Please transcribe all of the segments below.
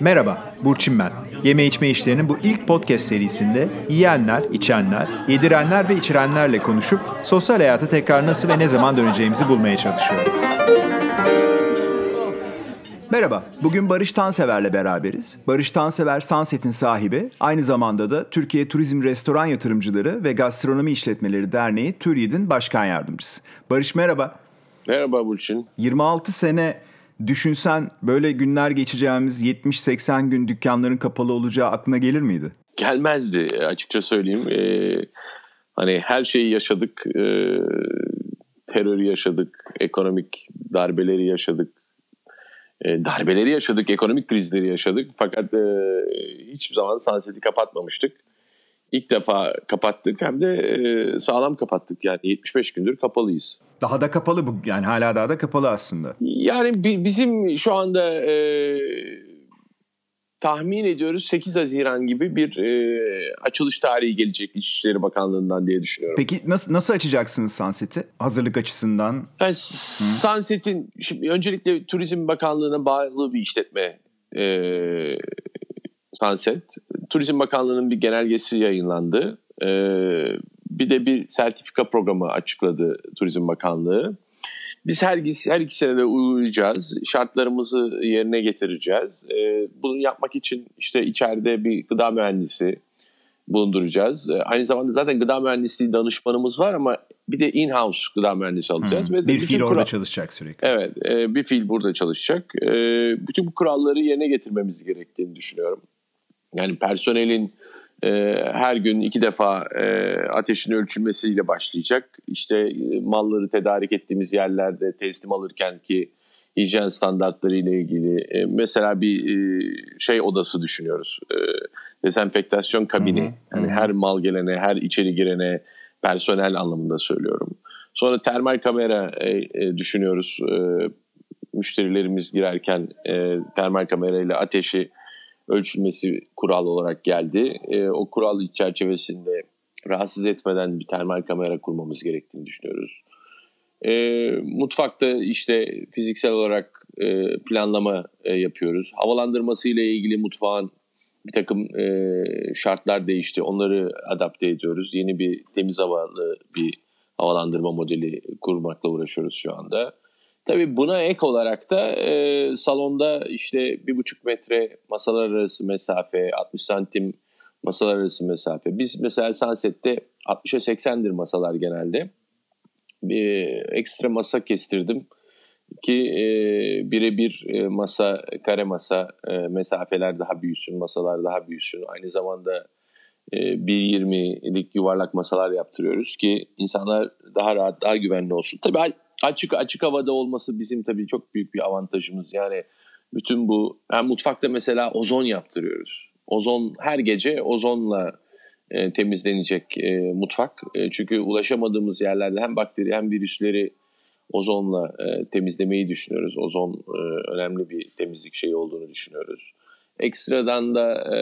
Merhaba, Burçin ben. Yeme içme işlerinin bu ilk podcast serisinde yiyenler, içenler, yedirenler ve içirenlerle konuşup sosyal hayata tekrar nasıl ve ne zaman döneceğimizi bulmaya çalışıyorum. Merhaba, bugün Barış Tansever'le beraberiz. Barış Tansever Sunset'in sahibi, aynı zamanda da Türkiye Turizm Restoran Yatırımcıları ve Gastronomi İşletmeleri Derneği TÜRYİD'in başkan yardımcısı. Barış merhaba. Merhaba Burçin. 26 sene düşünsen böyle günler geçeceğimiz 70-80 gün dükkanların kapalı olacağı aklına gelir miydi? Gelmezdi açıkça söyleyeyim. Ee, hani her şeyi yaşadık. Ee, terörü yaşadık. Ekonomik darbeleri yaşadık. Ee, darbeleri yaşadık. Ekonomik krizleri yaşadık. Fakat e, hiçbir zaman Sunset'i kapatmamıştık. İlk defa kapattık hem de e, sağlam kapattık. Yani 75 gündür kapalıyız. Daha da kapalı bu yani hala daha da kapalı aslında. Yani bizim şu anda e, tahmin ediyoruz 8 Haziran gibi bir e, açılış tarihi gelecek İçişleri Bakanlığı'ndan diye düşünüyorum. Peki nasıl nasıl açacaksınız Sunset'i hazırlık açısından? Yani Sunset'in şimdi öncelikle Turizm Bakanlığı'na bağlı bir işletme e, Sunset. Turizm Bakanlığı'nın bir genelgesi yayınlandı. E, bir de bir sertifika programı açıkladı Turizm Bakanlığı. Biz her, her ikisine de uygulayacağız. Şartlarımızı yerine getireceğiz. Ee, bunu yapmak için işte içeride bir gıda mühendisi bulunduracağız. Ee, aynı zamanda zaten gıda mühendisliği danışmanımız var ama bir de in-house gıda mühendisi alacağız. Hmm, Ve bir fiil orada çalışacak sürekli. Evet, e, bir fiil burada çalışacak. E, bütün bu kuralları yerine getirmemiz gerektiğini düşünüyorum. Yani personelin e, her gün iki defa e, ateşin ölçülmesiyle başlayacak. İşte e, malları tedarik ettiğimiz yerlerde teslim alırken ki hijyen standartları ile ilgili e, mesela bir e, şey odası düşünüyoruz. E, dezenfektasyon kabini. Hı hı. Yani her mal gelene, her içeri girene personel anlamında söylüyorum. Sonra termal kamera e, e, düşünüyoruz. E, müşterilerimiz girerken e, termal kamerayla ateşi ölçülmesi kural olarak geldi. E, o kural çerçevesinde rahatsız etmeden bir termal kamera kurmamız gerektiğini düşünüyoruz. E, mutfakta işte fiziksel olarak e, planlama e, yapıyoruz. Havalandırması ile ilgili mutfağın bir takım e, şartlar değişti. Onları adapte ediyoruz. Yeni bir temiz havalı bir havalandırma modeli kurmakla uğraşıyoruz şu anda. Tabii buna ek olarak da e, salonda işte bir buçuk metre masalar arası mesafe, 60 santim masalar arası mesafe. Biz mesela Sunset'te 60'a 80'dir masalar genelde. Bir ekstra masa kestirdim ki e, birebir e, masa, kare masa e, mesafeler daha büyüsün, masalar daha büyüsün. Aynı zamanda e, 1.20'lik yuvarlak masalar yaptırıyoruz ki insanlar daha rahat, daha güvenli olsun. Tabii açık açık havada olması bizim tabii çok büyük bir avantajımız. Yani bütün bu yani mutfakta mesela ozon yaptırıyoruz. Ozon her gece ozonla e, temizlenecek e, mutfak. E, çünkü ulaşamadığımız yerlerde hem bakteri hem virüsleri ozonla e, temizlemeyi düşünüyoruz. Ozon e, önemli bir temizlik şeyi olduğunu düşünüyoruz. Ekstradan da e,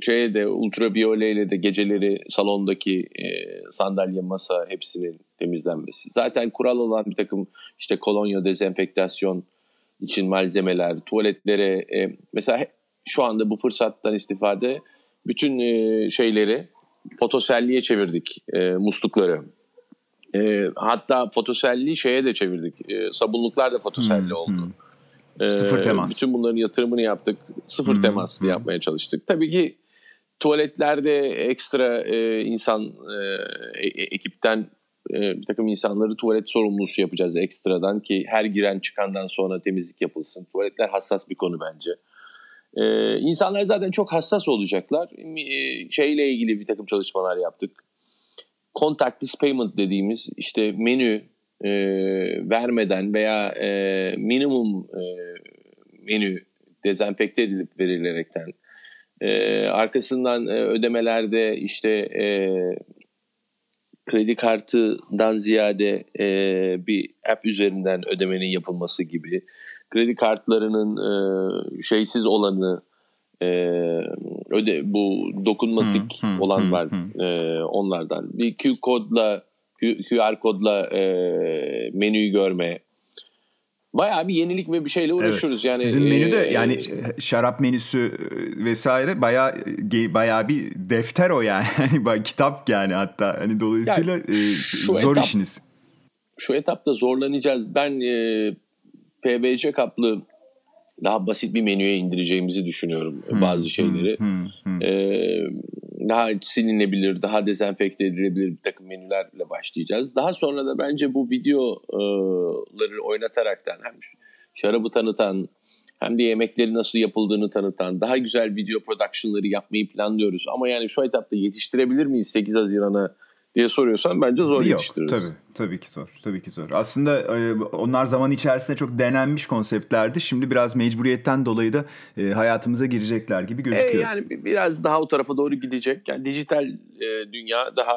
şeye de ultraviyole ile de geceleri salondaki e, sandalye, masa hepsinin temizlenmesi. Zaten kural olan bir takım işte kolonya, dezenfektasyon için malzemeler, tuvaletlere e, mesela şu anda bu fırsattan istifade bütün e, şeyleri fotoselliye çevirdik e, muslukları. E, hatta fotoselliği şeye de çevirdik. E, sabunluklar da fotoselli hmm, oldu. Hmm. Sıfır temas. Bütün bunların yatırımını yaptık. Sıfır hmm, temaslı hmm. yapmaya çalıştık. Tabii ki tuvaletlerde ekstra e, insan e, e, ekipten e, bir takım insanları tuvalet sorumlusu yapacağız ekstradan ki her giren çıkandan sonra temizlik yapılsın. Tuvaletler hassas bir konu bence. E, insanlar zaten çok hassas olacaklar. E, şeyle ilgili bir takım çalışmalar yaptık. Contactless payment dediğimiz işte menü e, vermeden veya e, minimum e, menü dezenfekte edilip verilerekten e, arkasından e, ödemelerde işte e, kredi kartından ziyade e, bir app üzerinden ödemenin yapılması gibi kredi kartlarının e, şeysiz olanı e, öde bu dokunmatik hmm, hmm, olan hmm, var hmm. E, onlardan bir Q kodla QR kodla e, menüyü görme bayağı bir yenilik ve bir şeyle uğraşıyoruz. Evet. Yani sizin menü de e, yani şarap menüsü e, vesaire bayağı bayağı bir defter o yani. Hani kitap yani hatta hani dolayısıyla yani, zor etap, işiniz. Şu etapta zorlanacağız. Ben e, PBC kaplı daha basit bir menüye indireceğimizi düşünüyorum hmm, bazı şeyleri. Hmm, hmm, Ee, daha silinebilir, daha dezenfekte edilebilir bir takım menülerle başlayacağız. Daha sonra da bence bu videoları oynataraktan hem şarabı tanıtan hem de yemekleri nasıl yapıldığını tanıtan daha güzel video production'ları yapmayı planlıyoruz. Ama yani şu etapta yetiştirebilir miyiz 8 Haziran'a diye soruyorsan bence zor Yok, yetiştiririz. Tabii, tabii ki zor. Tabii ki zor. Aslında e, onlar zaman içerisinde çok denenmiş konseptlerdi. Şimdi biraz mecburiyetten dolayı da e, hayatımıza girecekler gibi gözüküyor. E, yani biraz daha o tarafa doğru gidecek. Yani dijital e, dünya daha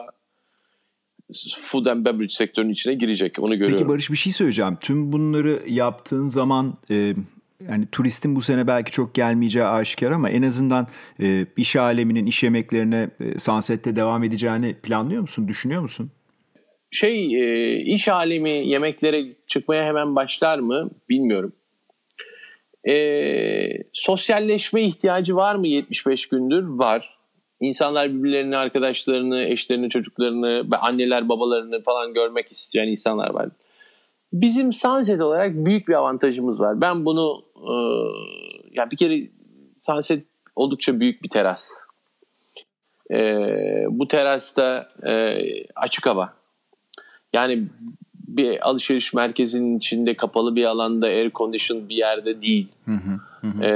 food and beverage sektörünün içine girecek. Onu görüyorum. Peki Barış bir şey söyleyeceğim. Tüm bunları yaptığın zaman e, yani turistin bu sene belki çok gelmeyeceği aşikar ama en azından e, iş aleminin iş yemeklerine e, Sunset'te devam edeceğini planlıyor musun? Düşünüyor musun? Şey e, iş alemi yemeklere çıkmaya hemen başlar mı bilmiyorum. E, sosyalleşme ihtiyacı var mı 75 gündür? Var. İnsanlar birbirlerini, arkadaşlarını, eşlerini, çocuklarını, anneler, babalarını falan görmek isteyen insanlar var. Bizim Sunset olarak büyük bir avantajımız var. Ben bunu e, yani bir kere Sunset oldukça büyük bir teras. E, bu terasta e, açık hava. Yani bir alışveriş merkezinin içinde kapalı bir alanda air condition bir yerde değil. Hı hı, hı. E,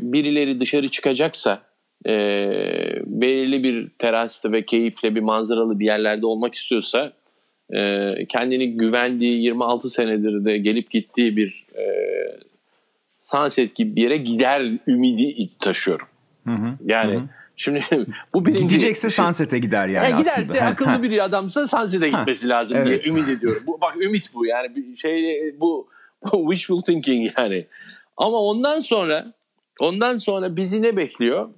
birileri dışarı çıkacaksa e, belirli bir terasta ve keyifle bir manzaralı bir yerlerde olmak istiyorsa e, kendini güvendiği 26 senedir de gelip gittiği bir e, Sunset gibi bir yere gider ümidi taşıyorum. Hı hı, yani hı. Şimdi bu birinci... Gidecekse Sunset'e gider yani, yani giderse aslında. akıllı bir adamsa Sunset'e gitmesi lazım evet. diye ümit ediyorum. Bu, bak ümit bu yani şey bu, bu wishful thinking yani. Ama ondan sonra ondan sonra bizi ne bekliyor?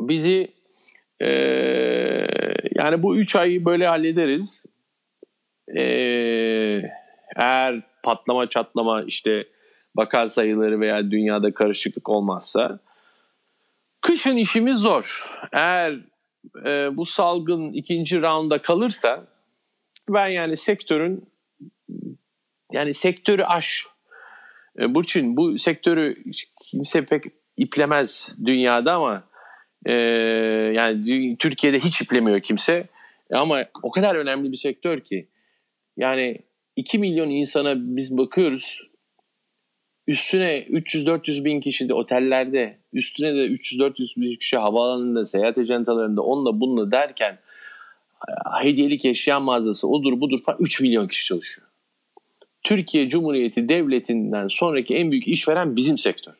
Bizi e, yani bu üç ayı böyle hallederiz e, eğer patlama çatlama işte vaka sayıları veya dünyada karışıklık olmazsa kışın işimiz zor. Eğer e, bu salgın ikinci raunda kalırsa ben yani sektörün yani sektörü aş. E, Burçin bu sektörü kimse pek iplemez dünyada ama e, yani Türkiye'de hiç iplemiyor kimse. Ama o kadar önemli bir sektör ki yani 2 milyon insana biz bakıyoruz. Üstüne 300-400 bin kişi de otellerde, üstüne de 300-400 bin kişi havaalanında, seyahat ajantalarında onunla bununla derken hediyelik eşya mağazası odur budur falan 3 milyon kişi çalışıyor. Türkiye Cumhuriyeti Devleti'nden sonraki en büyük işveren bizim sektör.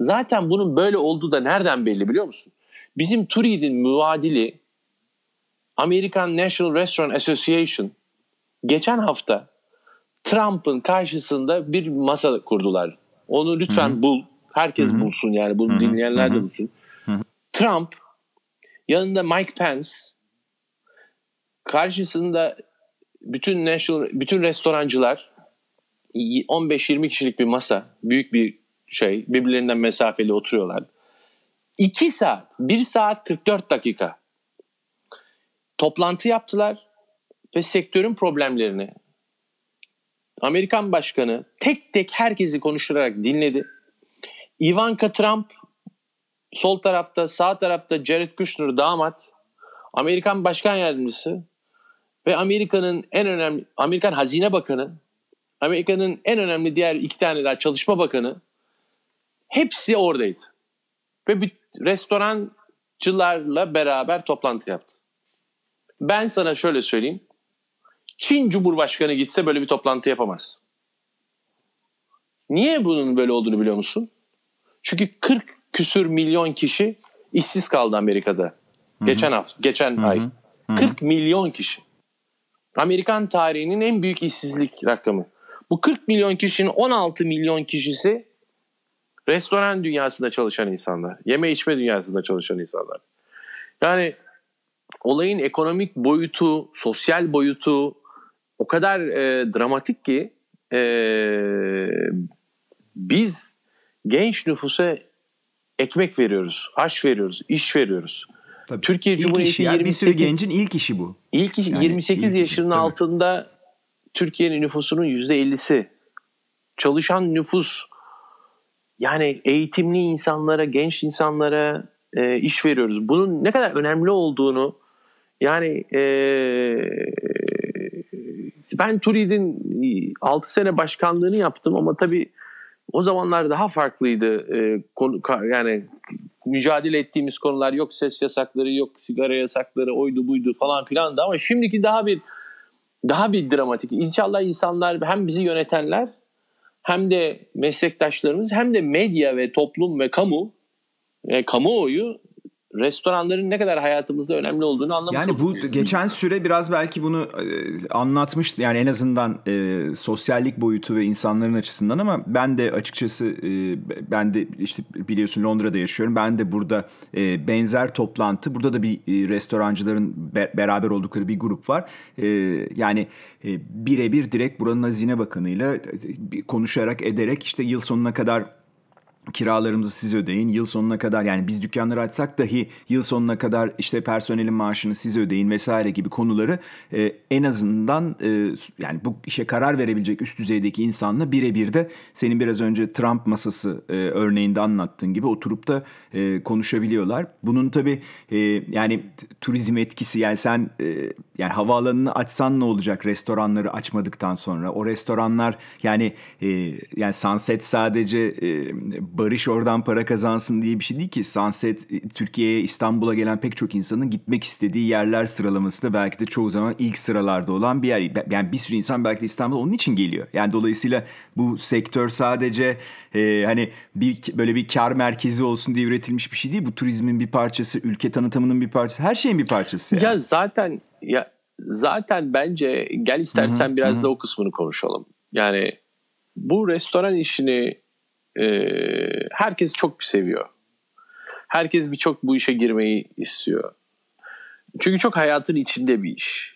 Zaten bunun böyle olduğu da nereden belli biliyor musun? Bizim TÜRİD'in muadili American National Restaurant Association geçen hafta Trump'ın karşısında bir masa kurdular. Onu lütfen Hı-hı. bul. Herkes Hı-hı. bulsun yani. Bunu Hı-hı. dinleyenler Hı-hı. de bulsun. Hı-hı. Trump yanında Mike Pence karşısında bütün national bütün restorancılar 15-20 kişilik bir masa, büyük bir şey, birbirlerinden mesafeli oturuyorlar. 2 saat, 1 saat 44 dakika toplantı yaptılar ve sektörün problemlerini Amerikan başkanı tek tek herkesi konuşturarak dinledi. Ivanka Trump sol tarafta, sağ tarafta Jared Kushner damat, Amerikan başkan yardımcısı ve Amerika'nın en önemli Amerikan Hazine Bakanı, Amerika'nın en önemli diğer iki tane daha Çalışma Bakanı hepsi oradaydı. Ve bir restorancılarla beraber toplantı yaptı. Ben sana şöyle söyleyeyim. Çin Cumhurbaşkanı gitse böyle bir toplantı yapamaz. Niye bunun böyle olduğunu biliyor musun? Çünkü 40 küsür milyon kişi işsiz kaldı Amerika'da. Hı-hı. Geçen hafta, geçen Hı-hı. ay. Hı-hı. 40 milyon kişi. Amerikan tarihinin en büyük işsizlik rakamı. Bu 40 milyon kişinin 16 milyon kişisi restoran dünyasında çalışan insanlar. Yeme içme dünyasında çalışan insanlar. Yani olayın ekonomik boyutu, sosyal boyutu o kadar e, dramatik ki e, biz genç nüfusa ekmek veriyoruz, aş veriyoruz, iş veriyoruz. Tabii. Türkiye İlk Cumhuriyeti işi, yani 28 bir sürü gencin ilk işi bu. İlk Yani 28 ilk işi, yaşının tabii. altında Türkiye'nin nüfusunun %50'si. Çalışan nüfus yani eğitimli insanlara, genç insanlara e, iş veriyoruz. Bunun ne kadar önemli olduğunu yani e, ben TÜRİD'in 6 sene başkanlığını yaptım ama tabii o zamanlar daha farklıydı. E, konu, yani mücadele ettiğimiz konular yok ses yasakları, yok sigara yasakları, oydu buydu falan filan da ama şimdiki daha bir daha bir dramatik. İnşallah insanlar hem bizi yönetenler hem de meslektaşlarımız hem de medya ve toplum ve kamu e, kamuoyu restoranların ne kadar hayatımızda önemli olduğunu anlamış Yani bu geçen süre biraz belki bunu e, anlatmıştı. Yani en azından e, sosyallik boyutu ve insanların açısından ama ben de açıkçası e, ben de işte biliyorsun Londra'da yaşıyorum. Ben de burada e, benzer toplantı. Burada da bir e, restorancıların be- beraber oldukları bir grup var. E, yani e, birebir direkt buranın hazine bakanıyla e, konuşarak ederek işte yıl sonuna kadar kiralarımızı siz ödeyin. Yıl sonuna kadar yani biz dükkanları açsak dahi yıl sonuna kadar işte personelin maaşını siz ödeyin vesaire gibi konuları e, en azından e, yani bu işe karar verebilecek üst düzeydeki insanla birebir de senin biraz önce Trump masası e, örneğinde anlattığın gibi oturup da e, konuşabiliyorlar. Bunun tabii e, yani turizm etkisi yani sen e, yani havaalanını açsan ne olacak restoranları açmadıktan sonra o restoranlar yani e, yani Sunset sadece e, Barış oradan para kazansın diye bir şey değil ki. Sunset e, Türkiye'ye İstanbul'a gelen pek çok insanın gitmek istediği yerler sıralamasında belki de çoğu zaman ilk sıralarda olan bir yer. Yani bir sürü insan belki de İstanbul'a onun için geliyor. Yani dolayısıyla bu sektör sadece e, hani bir böyle bir kar merkezi olsun diye üretilmiş bir şey değil. Bu turizmin bir parçası, ülke tanıtımının bir parçası, her şeyin bir parçası. Yani. Ya zaten ya zaten bence gel istersen Hı hı, biraz hı. da o kısmını konuşalım. Yani bu restoran işini e, herkes çok seviyor. Herkes birçok bu işe girmeyi istiyor. Çünkü çok hayatın içinde bir iş.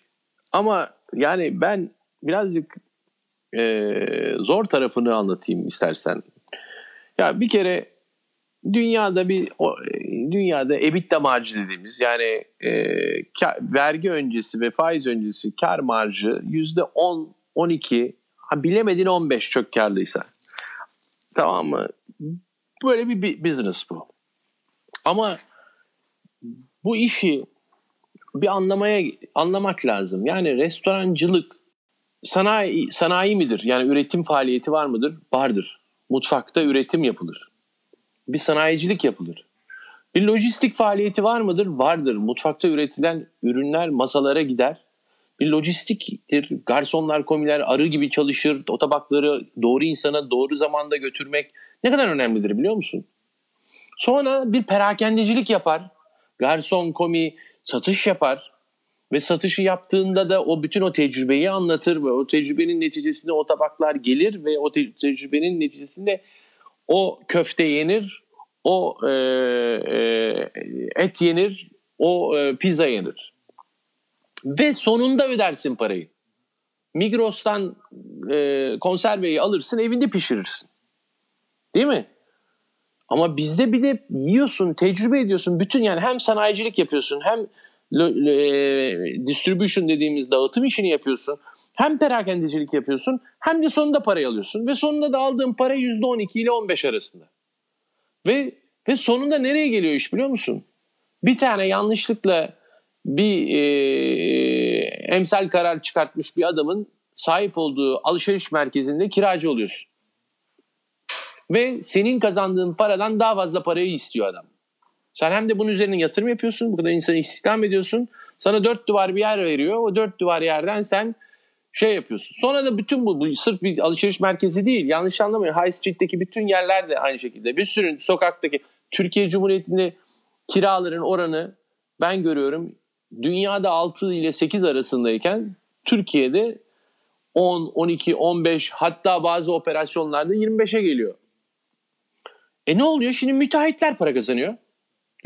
Ama yani ben birazcık e, zor tarafını anlatayım istersen. Ya bir kere dünyada bir o, dünyada EBITDA marjı dediğimiz yani e, ka- vergi öncesi ve faiz öncesi kar marjı yüzde 10 12 ha bilemedin 15 çok karlıysa. Tamam mı? Böyle bir bi- business bu. Ama bu işi bir anlamaya anlamak lazım. Yani restorancılık sanayi sanayi midir? Yani üretim faaliyeti var mıdır? Vardır. Mutfakta üretim yapılır. Bir sanayicilik yapılır. Bir lojistik faaliyeti var mıdır? Vardır. Mutfakta üretilen ürünler masalara gider. Bir lojistiktir. Garsonlar, komiler arı gibi çalışır. O tabakları doğru insana doğru zamanda götürmek ne kadar önemlidir biliyor musun? Sonra bir perakendecilik yapar. Garson, komi satış yapar. Ve satışı yaptığında da o bütün o tecrübeyi anlatır ve o tecrübenin neticesinde o tabaklar gelir ve o te- tecrübenin neticesinde o köfte yenir, o e, e, et yenir, o e, pizza yenir. Ve sonunda ödersin parayı. Migros'tan e, konserveyi alırsın, evinde pişirirsin. Değil mi? Ama bizde bir de yiyorsun, tecrübe ediyorsun. Bütün yani hem sanayicilik yapıyorsun, hem e, distribution dediğimiz dağıtım işini yapıyorsun. Hem perakendecilik yapıyorsun, hem de sonunda parayı alıyorsun. Ve sonunda da aldığın para %12 ile 15 arasında. Ve ve sonunda nereye geliyor iş biliyor musun? Bir tane yanlışlıkla bir e, emsal karar çıkartmış bir adamın sahip olduğu alışveriş merkezinde kiracı oluyorsun. Ve senin kazandığın paradan daha fazla parayı istiyor adam. Sen hem de bunun üzerine yatırım yapıyorsun. Bu kadar insanı istihdam ediyorsun. Sana dört duvar bir yer veriyor. O dört duvar yerden sen şey yapıyorsun. Sonra da bütün bu, bu sırf bir alışveriş merkezi değil. Yanlış anlamayın. High Street'teki bütün yerler de aynı şekilde. Bir sürü sokaktaki Türkiye Cumhuriyeti'nde kiraların oranı ben görüyorum. Dünyada 6 ile 8 arasındayken Türkiye'de 10, 12, 15 hatta bazı operasyonlarda 25'e geliyor. E ne oluyor? Şimdi müteahhitler para kazanıyor.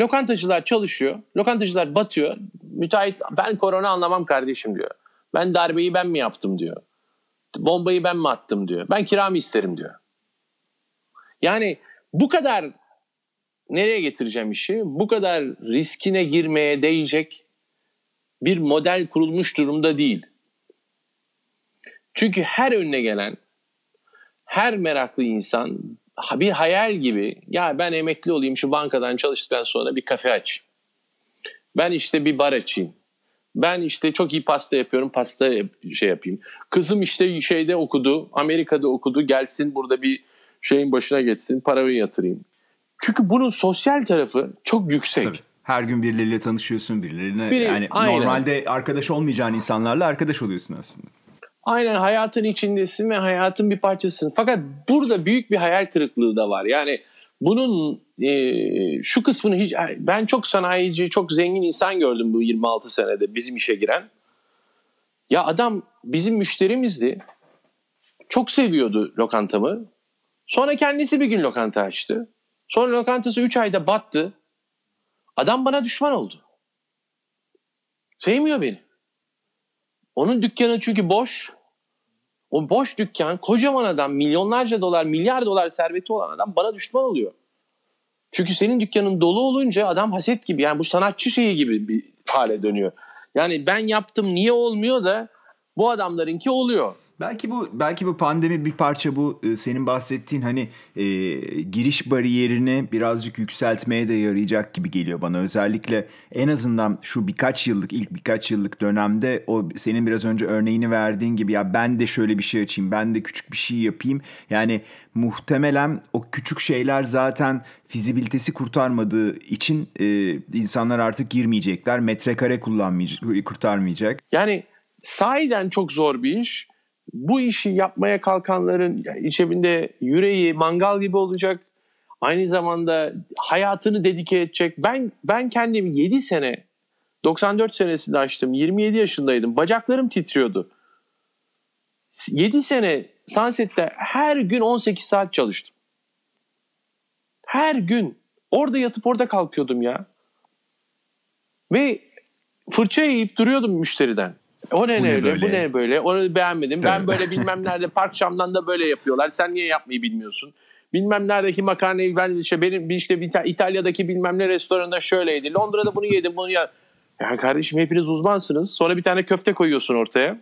Lokantacılar çalışıyor. Lokantacılar batıyor. Müteahhit ben korona anlamam kardeşim diyor. Ben darbeyi ben mi yaptım diyor. bombayı ben mi attım diyor. Ben kiramı isterim diyor. Yani bu kadar nereye getireceğim işi? Bu kadar riskine girmeye değecek bir model kurulmuş durumda değil. Çünkü her önüne gelen, her meraklı insan bir hayal gibi ya ben emekli olayım şu bankadan çalıştıktan sonra bir kafe aç. Ben işte bir bar açayım. Ben işte çok iyi pasta yapıyorum, pasta şey yapayım. Kızım işte şeyde okudu, Amerika'da okudu, gelsin burada bir şeyin başına geçsin, paramı yatırayım. Çünkü bunun sosyal tarafı çok yüksek. Tabii. Her gün birileriyle tanışıyorsun, birilerine Biri, yani aynen. normalde arkadaş olmayacağın insanlarla arkadaş oluyorsun aslında. Aynen hayatın içindesin ve hayatın bir parçasısın. Fakat burada büyük bir hayal kırıklığı da var. Yani bunun e, şu kısmını hiç ben çok sanayici, çok zengin insan gördüm bu 26 senede bizim işe giren. Ya adam bizim müşterimizdi. Çok seviyordu lokantamı. Sonra kendisi bir gün lokanta açtı. Sonra lokantası 3 ayda battı. Adam bana düşman oldu. Sevmiyor beni. Onun dükkanı çünkü boş. O boş dükkan kocaman adam milyonlarca dolar milyar dolar serveti olan adam bana düşman oluyor. Çünkü senin dükkanın dolu olunca adam haset gibi yani bu sanatçı şeyi gibi bir hale dönüyor. Yani ben yaptım niye olmuyor da bu adamlarınki oluyor. Belki bu belki bu pandemi bir parça bu e, senin bahsettiğin hani e, giriş bariyerini birazcık yükseltmeye de yarayacak gibi geliyor bana. Özellikle en azından şu birkaç yıllık ilk birkaç yıllık dönemde o senin biraz önce örneğini verdiğin gibi ya ben de şöyle bir şey açayım, ben de küçük bir şey yapayım. Yani muhtemelen o küçük şeyler zaten fizibilitesi kurtarmadığı için e, insanlar artık girmeyecekler. Metrekare kullanmayacak, kurtarmayacak. Yani sahiden çok zor bir iş bu işi yapmaya kalkanların içinde yüreği mangal gibi olacak. Aynı zamanda hayatını dedike edecek. Ben ben kendimi 7 sene 94 senesinde açtım. 27 yaşındaydım. Bacaklarım titriyordu. 7 sene Sunset'te her gün 18 saat çalıştım. Her gün. Orada yatıp orada kalkıyordum ya. Ve fırça yiyip duruyordum müşteriden. O ne, bu ne öyle, böyle? bu ne böyle, onu beğenmedim. Ben böyle bilmem nerede Park Şam'dan da böyle yapıyorlar. Sen niye yapmayı bilmiyorsun? Bilmem neredeki makarnayı ben işte benim işte bir İtalya'daki bilmem ne restoranında şöyleydi. Londra'da bunu yedim, bunu ya. Ya kardeşim hepiniz uzmansınız. Sonra bir tane köfte koyuyorsun ortaya.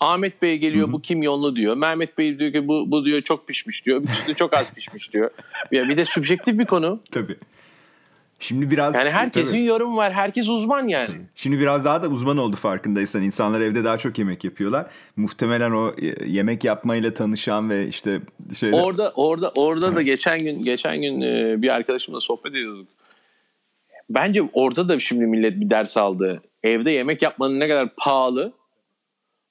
Ahmet Bey geliyor Hı-hı. bu kimyonlu diyor. Mehmet Bey diyor ki bu, bu diyor çok pişmiş diyor. Bir çok az pişmiş diyor. Ya bir de subjektif bir konu. Tabii. Şimdi biraz yani herkesin tabii. yorumu var. Herkes uzman yani. Şimdi biraz daha da uzman oldu farkındaysan. İnsanlar evde daha çok yemek yapıyorlar. Muhtemelen o e, yemek yapmayla tanışan ve işte şeyler... Orada orada orada da geçen gün geçen gün e, bir arkadaşımla sohbet ediyorduk. Bence orada da şimdi millet bir ders aldı. Evde yemek yapmanın ne kadar pahalı,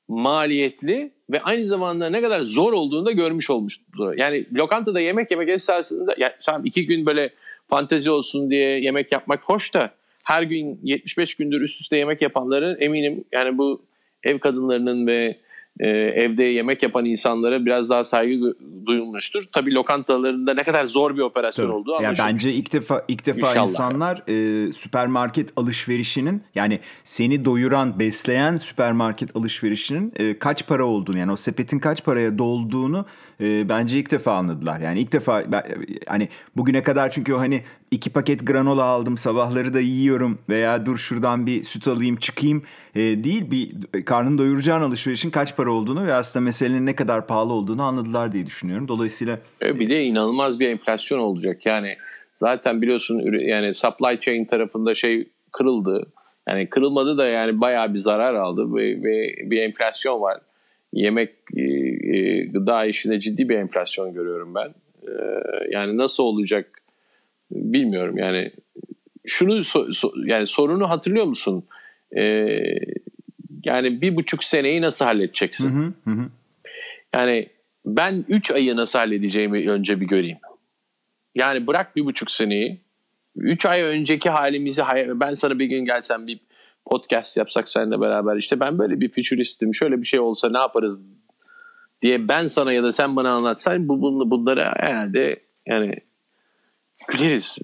maliyetli ve aynı zamanda ne kadar zor olduğunu da görmüş olmuştur. Yani lokantada yemek yemek esasında yani iki gün böyle fantezi olsun diye yemek yapmak hoş da her gün 75 gündür üst üste yemek yapanların eminim yani bu ev kadınlarının ve e, evde yemek yapan insanlara biraz daha saygı duyulmuştur. Tabii lokantalarında ne kadar zor bir operasyon Tabii. olduğu anlaşılır. Yani bence ilk defa ilk defa İnşallah. insanlar e, süpermarket alışverişinin yani seni doyuran, besleyen süpermarket alışverişinin e, kaç para olduğunu yani o sepetin kaç paraya dolduğunu e, bence ilk defa anladılar. Yani ilk defa ben, hani bugüne kadar çünkü o hani iki paket granola aldım sabahları da yiyorum veya dur şuradan bir süt alayım çıkayım e, değil bir karnını doyuracağın alışverişin kaç para olduğunu ve aslında meselenin ne kadar pahalı olduğunu anladılar diye düşünüyorum. Dolayısıyla e, bir de inanılmaz bir enflasyon olacak. Yani zaten biliyorsun yani supply chain tarafında şey kırıldı. Yani kırılmadı da yani bayağı bir zarar aldı ve, ve bir enflasyon var. Yemek e, e, gıda işinde ciddi bir enflasyon görüyorum ben. E, yani nasıl olacak bilmiyorum. Yani şunu so, so, yani sorunu hatırlıyor musun? E, yani bir buçuk seneyi nasıl halledeceksin? Hı hı hı. Yani ben üç ayı nasıl halledeceğimi önce bir göreyim. Yani bırak bir buçuk seneyi. Üç ay önceki halimizi ben sana bir gün gelsem bir podcast yapsak seninle beraber işte ben böyle bir futuristim şöyle bir şey olsa ne yaparız diye ben sana ya da sen bana anlatsan bu, bunları herhalde yani güleriz.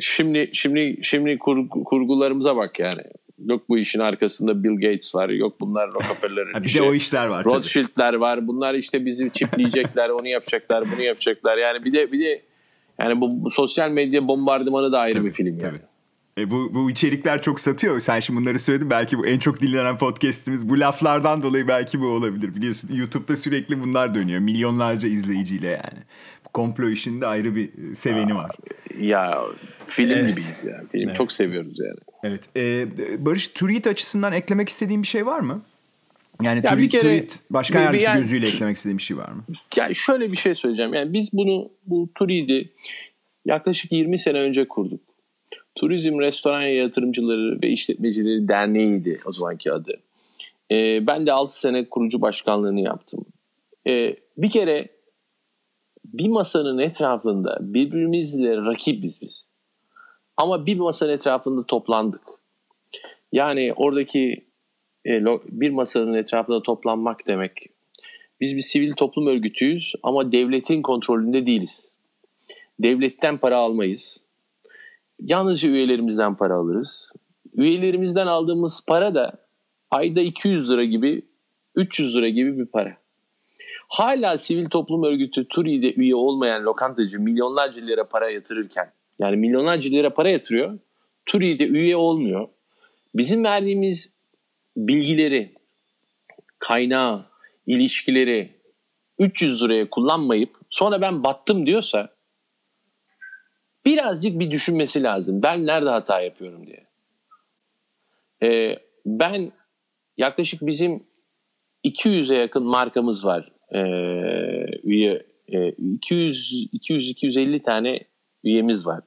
Şimdi şimdi şimdi kurgu, kurgularımıza bak yani. Yok bu işin arkasında Bill Gates var. Yok bunlar Rockefeller'in Ha, bir işi. de o işler var tabii. Rothschild'ler var. Bunlar işte bizi çipleyecekler, onu yapacaklar, bunu yapacaklar. Yani bir de bir de yani bu, bu sosyal medya bombardımanı da ayrı Tabii, bir film yani. E bu, bu içerikler çok satıyor. Sen şimdi bunları söyledin. Belki bu en çok dinlenen podcast'imiz. Bu laflardan dolayı belki bu olabilir. Biliyorsun YouTube'da sürekli bunlar dönüyor. Milyonlarca izleyiciyle yani. Bu komplo işinde ayrı bir e, seveni var. Ya film Evet. gibiyiz ya. Film Evet. çok seviyoruz yani. Evet. E, Barış, TÜRİT açısından eklemek istediğin bir şey var mı? Yani Ya bir TÜRİT, kere- TÜRİT başkan bir- bir yardımcısı yani- gözüyle eklemek istediğin bir şey var mı? Yani şöyle bir şey söyleyeceğim. Yani biz bunu bu TÜRİ'di yaklaşık 20 sene önce kurduk. Turizm Restoran Yatırımcıları ve İşletmecileri Derneği'ydi o zamanki adı. Ee, ben de 6 sene kurucu başkanlığını yaptım. Ee, bir kere bir masanın etrafında birbirimizle rakibiz biz. Ama bir masanın etrafında toplandık. Yani oradaki e, bir masanın etrafında toplanmak demek biz bir sivil toplum örgütüyüz ama devletin kontrolünde değiliz. Devletten para almayız. Yalnızca üyelerimizden para alırız. Üyelerimizden aldığımız para da ayda 200 lira gibi 300 lira gibi bir para. Hala sivil toplum örgütü TURİ'de üye olmayan lokantacı milyonlarca lira para yatırırken yani milyonlarca lira para yatırıyor. TURİ'de üye olmuyor. Bizim verdiğimiz bilgileri, kaynağı, ilişkileri 300 liraya kullanmayıp sonra ben battım diyorsa birazcık bir düşünmesi lazım. Ben nerede hata yapıyorum diye. Ee, ben yaklaşık bizim 200'e yakın markamız var. Ee, üye e, 200 200 250 tane üyemiz var.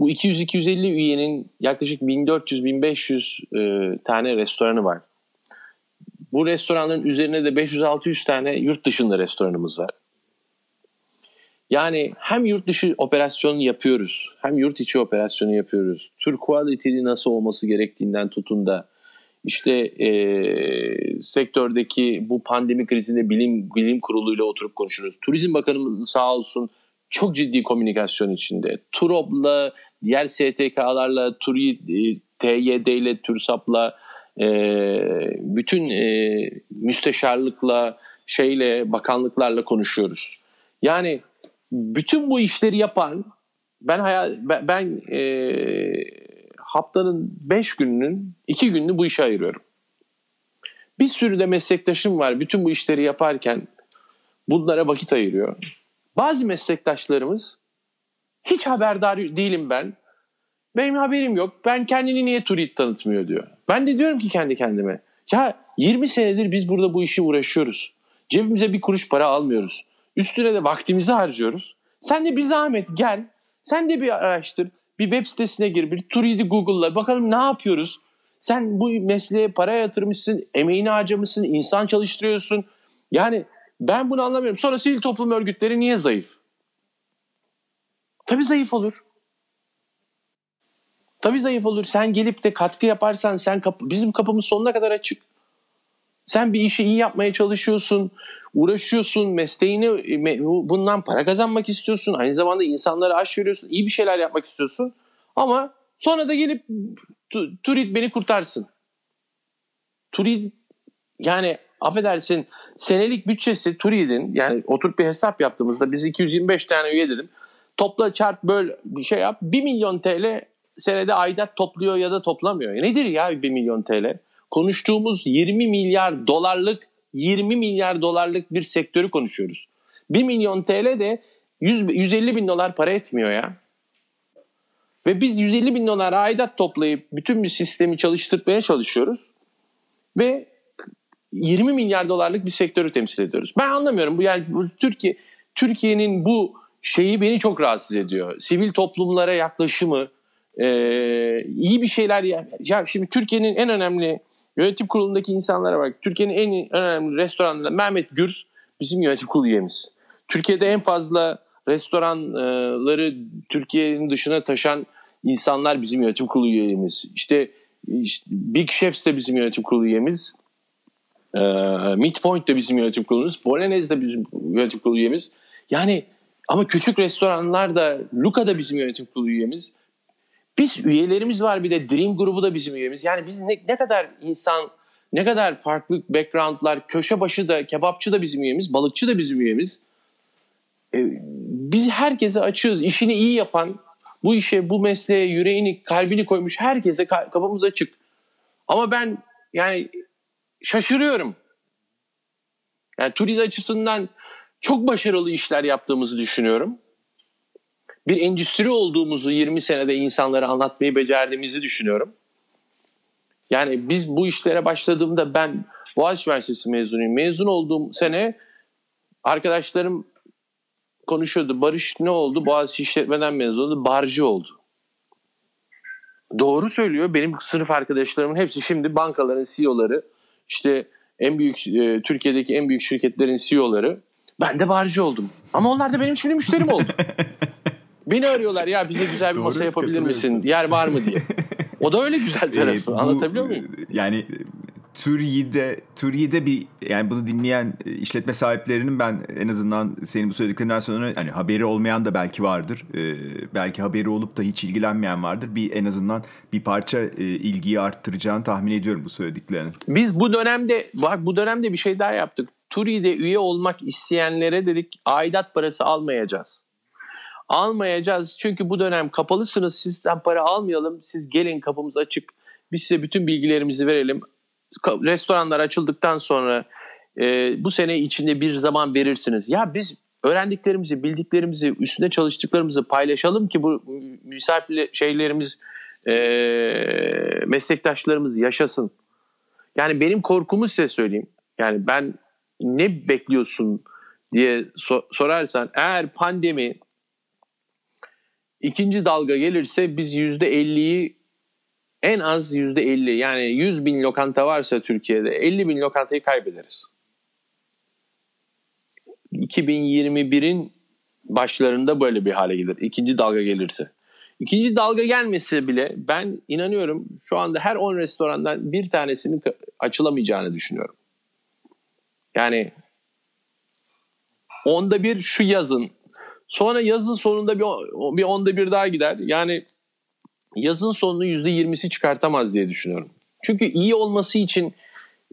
Bu 200-250 üyenin yaklaşık 1400-1500 e, tane restoranı var. Bu restoranların üzerine de 500-600 tane yurt dışında restoranımız var. Yani hem yurt dışı operasyonu yapıyoruz, hem yurt içi operasyonu yapıyoruz. Tur quality'li nasıl olması gerektiğinden tutun da işte e, sektördeki bu pandemi krizinde bilim bilim kuruluyla oturup konuşuyoruz. Turizm Bakanımız sağ olsun çok ciddi komünikasyon içinde. TUROB'la, diğer STK'larla, TURİ, e, TYD ile, TÜRSAP'la, e, bütün e, müsteşarlıkla, şeyle, bakanlıklarla konuşuyoruz. Yani bütün bu işleri yapan ben hayal ben, e, haftanın 5 gününün 2 gününü bu işe ayırıyorum. Bir sürü de meslektaşım var bütün bu işleri yaparken bunlara vakit ayırıyor. Bazı meslektaşlarımız hiç haberdar değilim ben. Benim haberim yok. Ben kendini niye Turit tanıtmıyor diyor. Ben de diyorum ki kendi kendime. Ya 20 senedir biz burada bu işi uğraşıyoruz. Cebimize bir kuruş para almıyoruz. Üstüne de vaktimizi harcıyoruz. Sen de bir zahmet gel. Sen de bir araştır. Bir web sitesine gir. Bir Turit'i Google'la. Bakalım ne yapıyoruz. Sen bu mesleğe para yatırmışsın. Emeğini harcamışsın. insan çalıştırıyorsun. Yani ben bunu anlamıyorum. Sonra sivil toplum örgütleri niye zayıf? Tabii zayıf olur. Tabii zayıf olur. Sen gelip de katkı yaparsan sen kapı, bizim kapımız sonuna kadar açık. Sen bir işi iyi yapmaya çalışıyorsun, uğraşıyorsun, mesleğini me- bundan para kazanmak istiyorsun. Aynı zamanda insanlara aş veriyorsun, iyi bir şeyler yapmak istiyorsun. Ama sonra da gelip tu- Turit beni kurtarsın. Turit yani affedersin senelik bütçesi Turit'in yani oturup bir hesap yaptığımızda biz 225 tane üye dedim. Topla çarp böl bir şey yap. 1 milyon TL senede aidat topluyor ya da toplamıyor. Nedir ya 1 milyon TL? Konuştuğumuz 20 milyar dolarlık 20 milyar dolarlık bir sektörü konuşuyoruz. 1 milyon TL de 100, 150 bin dolar para etmiyor ya. Ve biz 150 bin dolar aidat toplayıp bütün bir sistemi çalıştırmaya çalışıyoruz. Ve 20 milyar dolarlık bir sektörü temsil ediyoruz. Ben anlamıyorum. Bu yani bu Türkiye Türkiye'nin bu şeyi beni çok rahatsız ediyor. Sivil toplumlara yaklaşımı e, iyi bir şeyler ya, ya şimdi Türkiye'nin en önemli yönetim kurulundaki insanlara bak. Türkiye'nin en önemli restoranlarından Mehmet Gürs bizim yönetim kurulu üyemiz. Türkiye'de en fazla restoranları Türkiye'nin dışına taşan insanlar bizim yönetim kurulu üyemiz. İşte, işte Big Chefs de bizim yönetim kurulu üyemiz. E, Midpoint de bizim yönetim kurulumuz. Bolognese de bizim yönetim kurulu üyemiz. Yani ama küçük restoranlar da Luca da bizim yönetim kurulu üyemiz. Biz üyelerimiz var bir de Dream grubu da bizim üyemiz. Yani biz ne, ne kadar insan, ne kadar farklı backgroundlar, köşe başı da, kebapçı da bizim üyemiz, balıkçı da bizim üyemiz. Ee, biz herkese açığız. İşini iyi yapan, bu işe, bu mesleğe yüreğini, kalbini koymuş herkese kapımız açık. Ama ben yani şaşırıyorum. Yani turizm açısından çok başarılı işler yaptığımızı düşünüyorum. Bir endüstri olduğumuzu 20 senede insanlara anlatmayı becerdiğimizi düşünüyorum. Yani biz bu işlere başladığımda ben Boğaziçi Üniversitesi mezunuyum. Mezun olduğum sene arkadaşlarım konuşuyordu. Barış ne oldu? Boğaziçi işletmeden mezun oldu. Barcı oldu. Doğru söylüyor. Benim sınıf arkadaşlarımın hepsi şimdi bankaların CEO'ları. İşte en büyük e, Türkiye'deki en büyük şirketlerin CEO'ları. Ben de barcı oldum. Ama onlar da benim şimdi müşterim oldu. Beni arıyorlar ya bize güzel bir Doğru, masa yapabilir misin? Yer var mı diye. O da öyle güzel tarafı. Ee, bu, Anlatabiliyor muyum? Yani Türkiye'de Türkiye'de bir yani bunu dinleyen e, işletme sahiplerinin ben en azından senin bu söylediklerinden sonra hani haberi olmayan da belki vardır. Ee, belki haberi olup da hiç ilgilenmeyen vardır. Bir en azından bir parça e, ilgiyi arttıracağını tahmin ediyorum bu söylediklerini. Biz bu dönemde bak bu dönemde bir şey daha yaptık. Turi'de üye olmak isteyenlere dedik aidat parası almayacağız. Almayacağız çünkü bu dönem kapalısınız sizden para almayalım. Siz gelin kapımız açık. Biz size bütün bilgilerimizi verelim restoranlar açıldıktan sonra e, bu sene içinde bir zaman verirsiniz. Ya biz öğrendiklerimizi, bildiklerimizi, üstünde çalıştıklarımızı paylaşalım ki bu misafir şeylerimiz, e, meslektaşlarımız yaşasın. Yani benim korkumu size söyleyeyim. Yani ben ne bekliyorsun diye so- sorarsan eğer pandemi ikinci dalga gelirse biz yüzde elliyi en az yüzde 50 yani 100 bin lokanta varsa Türkiye'de 50 bin lokantayı kaybederiz. 2021'in başlarında böyle bir hale gelir. İkinci dalga gelirse. İkinci dalga gelmesi bile ben inanıyorum şu anda her 10 restorandan bir tanesinin açılamayacağını düşünüyorum. Yani onda bir şu yazın. Sonra yazın sonunda bir, bir onda bir daha gider. Yani yazın sonunu %20'si çıkartamaz diye düşünüyorum. Çünkü iyi olması için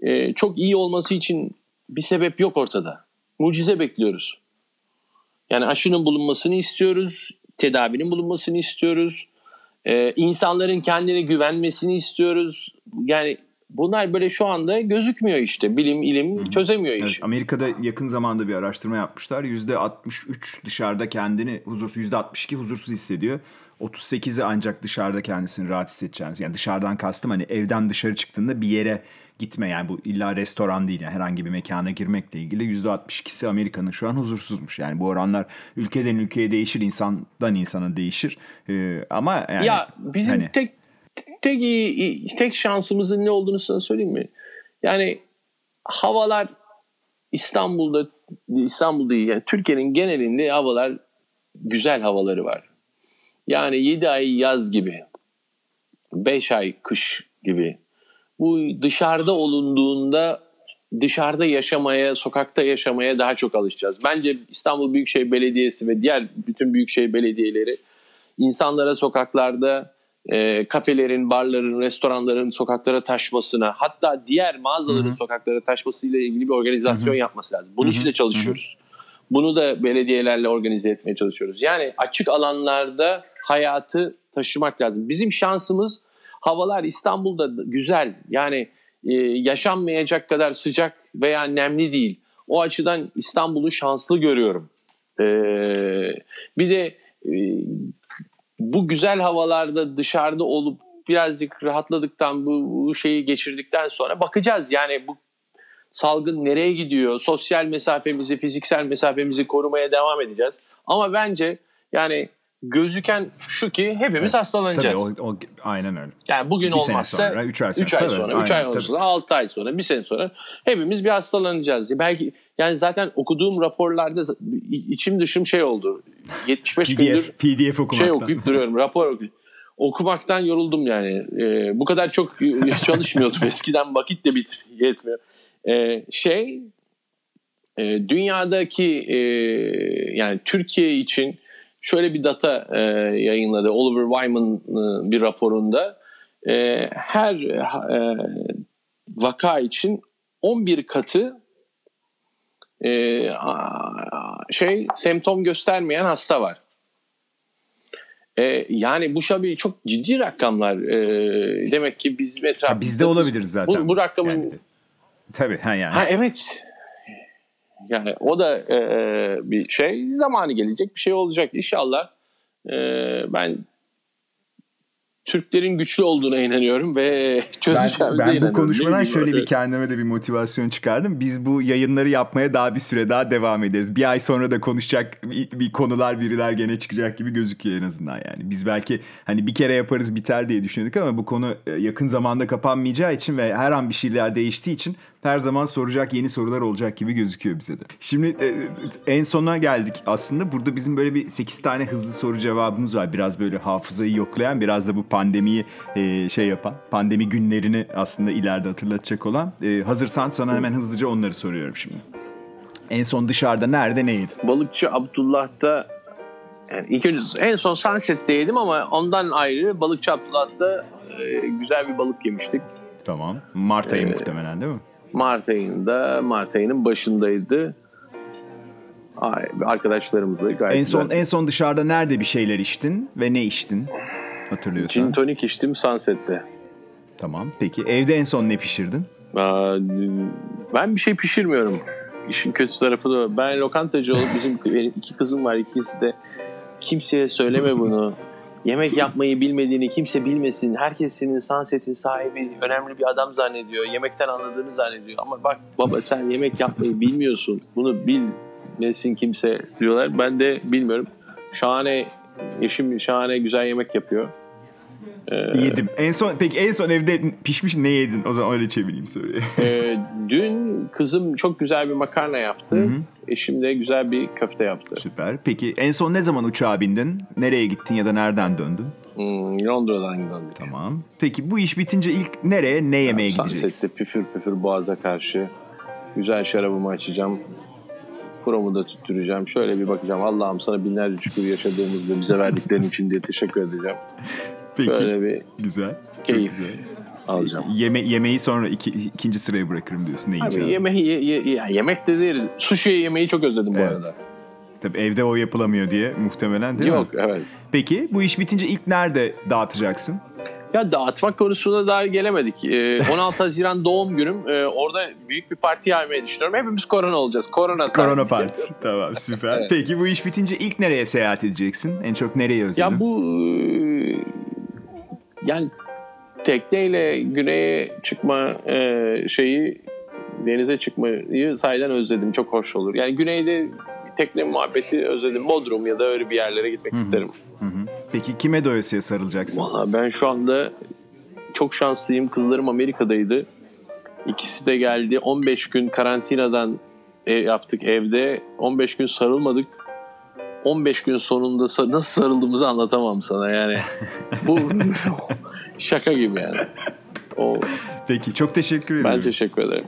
e, çok iyi olması için bir sebep yok ortada. Mucize bekliyoruz. Yani aşının bulunmasını istiyoruz, tedavinin bulunmasını istiyoruz. Ee, insanların kendine güvenmesini istiyoruz. Yani bunlar böyle şu anda gözükmüyor işte. Bilim, ilim çözemiyor iş. Evet, Amerika'da yakın zamanda bir araştırma yapmışlar. %63 dışarıda kendini huzursuz, %62 huzursuz hissediyor. 38'i ancak dışarıda kendisini rahat hissedeceğiniz. Yani dışarıdan kastım hani evden dışarı çıktığında bir yere gitme yani bu illa restoran değil yani herhangi bir mekana girmekle ilgili %62'si Amerika'nın şu an huzursuzmuş. Yani bu oranlar ülkeden ülkeye değişir, insandan insana değişir. Ee, ama yani Ya bizim hani... tek tek tek şansımızın ne olduğunu sana söyleyeyim mi? Yani havalar İstanbul'da İstanbul değil yani Türkiye'nin genelinde havalar güzel havaları var. Yani 7 ay yaz gibi, 5 ay kış gibi. Bu dışarıda olunduğunda dışarıda yaşamaya, sokakta yaşamaya daha çok alışacağız. Bence İstanbul Büyükşehir Belediyesi ve diğer bütün büyükşehir belediyeleri insanlara sokaklarda e, kafelerin, barların, restoranların sokaklara taşmasına hatta diğer mağazaların Hı-hı. sokaklara taşmasıyla ilgili bir organizasyon Hı-hı. yapması lazım. Bunun için de çalışıyoruz. Hı-hı. Bunu da belediyelerle organize etmeye çalışıyoruz. Yani açık alanlarda hayatı taşımak lazım. Bizim şansımız havalar İstanbul'da güzel. Yani e, yaşanmayacak kadar sıcak veya nemli değil. O açıdan İstanbul'u şanslı görüyorum. E, bir de e, bu güzel havalarda dışarıda olup birazcık rahatladıktan bu, bu şeyi geçirdikten sonra bakacağız. Yani bu salgın nereye gidiyor? Sosyal mesafemizi, fiziksel mesafemizi korumaya devam edeceğiz. Ama bence yani gözüken şu ki hepimiz evet. hastalanacağız. Tabii o, o, aynen öyle. Yani bugün bir olmazsa 3 ay sonra, 3 ay sonra, 3 ay, ay sonra, 6 ay sonra, 1 sene sonra hepimiz bir hastalanacağız. Belki yani zaten okuduğum raporlarda içim dışım şey oldu. 75 PDF, gündür PDF okumaktan. şey okuyup duruyorum, rapor okuyup. Okumaktan yoruldum yani. Ee, bu kadar çok çalışmıyordum eskiden vakit de bit yetmiyor. Ee, şey e, dünyadaki e, yani Türkiye için şöyle bir data e, yayınladı. Oliver Wyman'ın bir raporunda e, her e, vaka için 11 katı e, şey semptom göstermeyen hasta var. E, yani bu şabi çok ciddi rakamlar. E, demek ki bizim etrafımızda... bizde olabiliriz zaten. Bu, bu rakamın... Yani, tabii ha yani. Ha, evet. Yani o da e, bir şey zamanı gelecek bir şey olacak inşallah. E, ben Türklerin güçlü olduğuna inanıyorum ve çözeceğimize ben, ben inanıyorum. Ben bu konuşmadan şöyle bir kendime de bir motivasyon çıkardım. Biz bu yayınları yapmaya daha bir süre daha devam ederiz. Bir ay sonra da konuşacak bir, bir konular biriler gene çıkacak gibi gözüküyor en azından yani. Biz belki hani bir kere yaparız biter diye düşünüyorduk ama bu konu e, yakın zamanda kapanmayacağı için ve her an bir şeyler değiştiği için her zaman soracak yeni sorular olacak gibi gözüküyor bize de. Şimdi e, en sona geldik aslında. Burada bizim böyle bir 8 tane hızlı soru cevabımız var. Biraz böyle hafızayı yoklayan, biraz da bu pandemiyi e, şey yapan, pandemi günlerini aslında ileride hatırlatacak olan. E, hazırsan sana hemen hızlıca onları soruyorum şimdi. En son dışarıda nerede ne yedin? Balıkçı Abdullah'ta yani ilk önce en son Sunset'te yedim ama ondan ayrı Balıkçı Abdullah'ta e, güzel bir balık yemiştik. Tamam. Mart ayı ee, muhtemelen değil mi? Mart ayında, Mart ayının başındaydı. Arkadaşlarımızla gayet En son güzel. en son dışarıda nerede bir şeyler içtin ve ne içtin? Hatırlıyorsan. Gin tonic içtim Sunset'te. Tamam. Peki evde en son ne pişirdin? Ben bir şey pişirmiyorum. İşin kötü tarafı da ben lokantacı olup bizim iki kızım var ikisi de kimseye söyleme bunu. Yemek yapmayı bilmediğini kimse bilmesin. Herkes senin Sunset'in sahibi, önemli bir adam zannediyor. Yemekten anladığını zannediyor. Ama bak baba sen yemek yapmayı bilmiyorsun. Bunu bilmesin kimse diyorlar. Ben de bilmiyorum. Şahane, eşim şahane güzel yemek yapıyor. Ee, Yedim. En son peki en son evde pişmiş ne yedin? O zaman öyle çevireyim soruyu. e, dün kızım çok güzel bir makarna yaptı. Hı-hı. Eşim de güzel bir köfte yaptı. Süper. Peki en son ne zaman uçağa bindin? Nereye gittin ya da nereden döndün? Hmm, Londra'dan döndüm. Tamam. Peki bu iş bitince ilk nereye ne yemeye yani, gideceksin? Sunset'te püfür püfür boğaza karşı güzel şarabımı açacağım. Kuromu da tutturacağım. Şöyle bir bakacağım. Allah'ım sana binlerce şükür yaşadığımız ve bize verdiklerin için diye teşekkür edeceğim. Peki. Böyle bir güzel. Keyif güzel. alacağım. Yeme yemeği sonra iki, ikinci sıraya bırakırım diyorsun. Ne yiyeceğim? yemeği, ye, ye, ya yemek de değil. Sushi yemeği çok özledim bu evet. arada. Tabii evde o yapılamıyor diye muhtemelen değil Yok, mi? Yok evet. Peki bu iş bitince ilk nerede dağıtacaksın? Ya dağıtmak konusunda daha gelemedik. Ee, 16 Haziran doğum günüm. Ee, orada büyük bir parti yapmayı düşünüyorum. Hepimiz korona olacağız. Korona Korona partisi. tamam süper. evet. Peki bu iş bitince ilk nereye seyahat edeceksin? En çok nereye özledin? Ya bu yani tekneyle güneye çıkma e, şeyi denize çıkmayı sahiden özledim. Çok hoş olur. Yani güneyde tekne muhabbeti özledim. Bodrum ya da öyle bir yerlere gitmek Hı-hı. isterim. Hı-hı. Peki kime doyasıya sarılacaksın? Valla ben şu anda çok şanslıyım. Kızlarım Amerika'daydı. İkisi de geldi. 15 gün karantinadan ev yaptık evde. 15 gün sarılmadık. 15 gün sonunda nasıl sarıldığımızı anlatamam sana yani. Bu şaka gibi yani. O... Peki çok teşekkür ederim. Ben teşekkür ederim.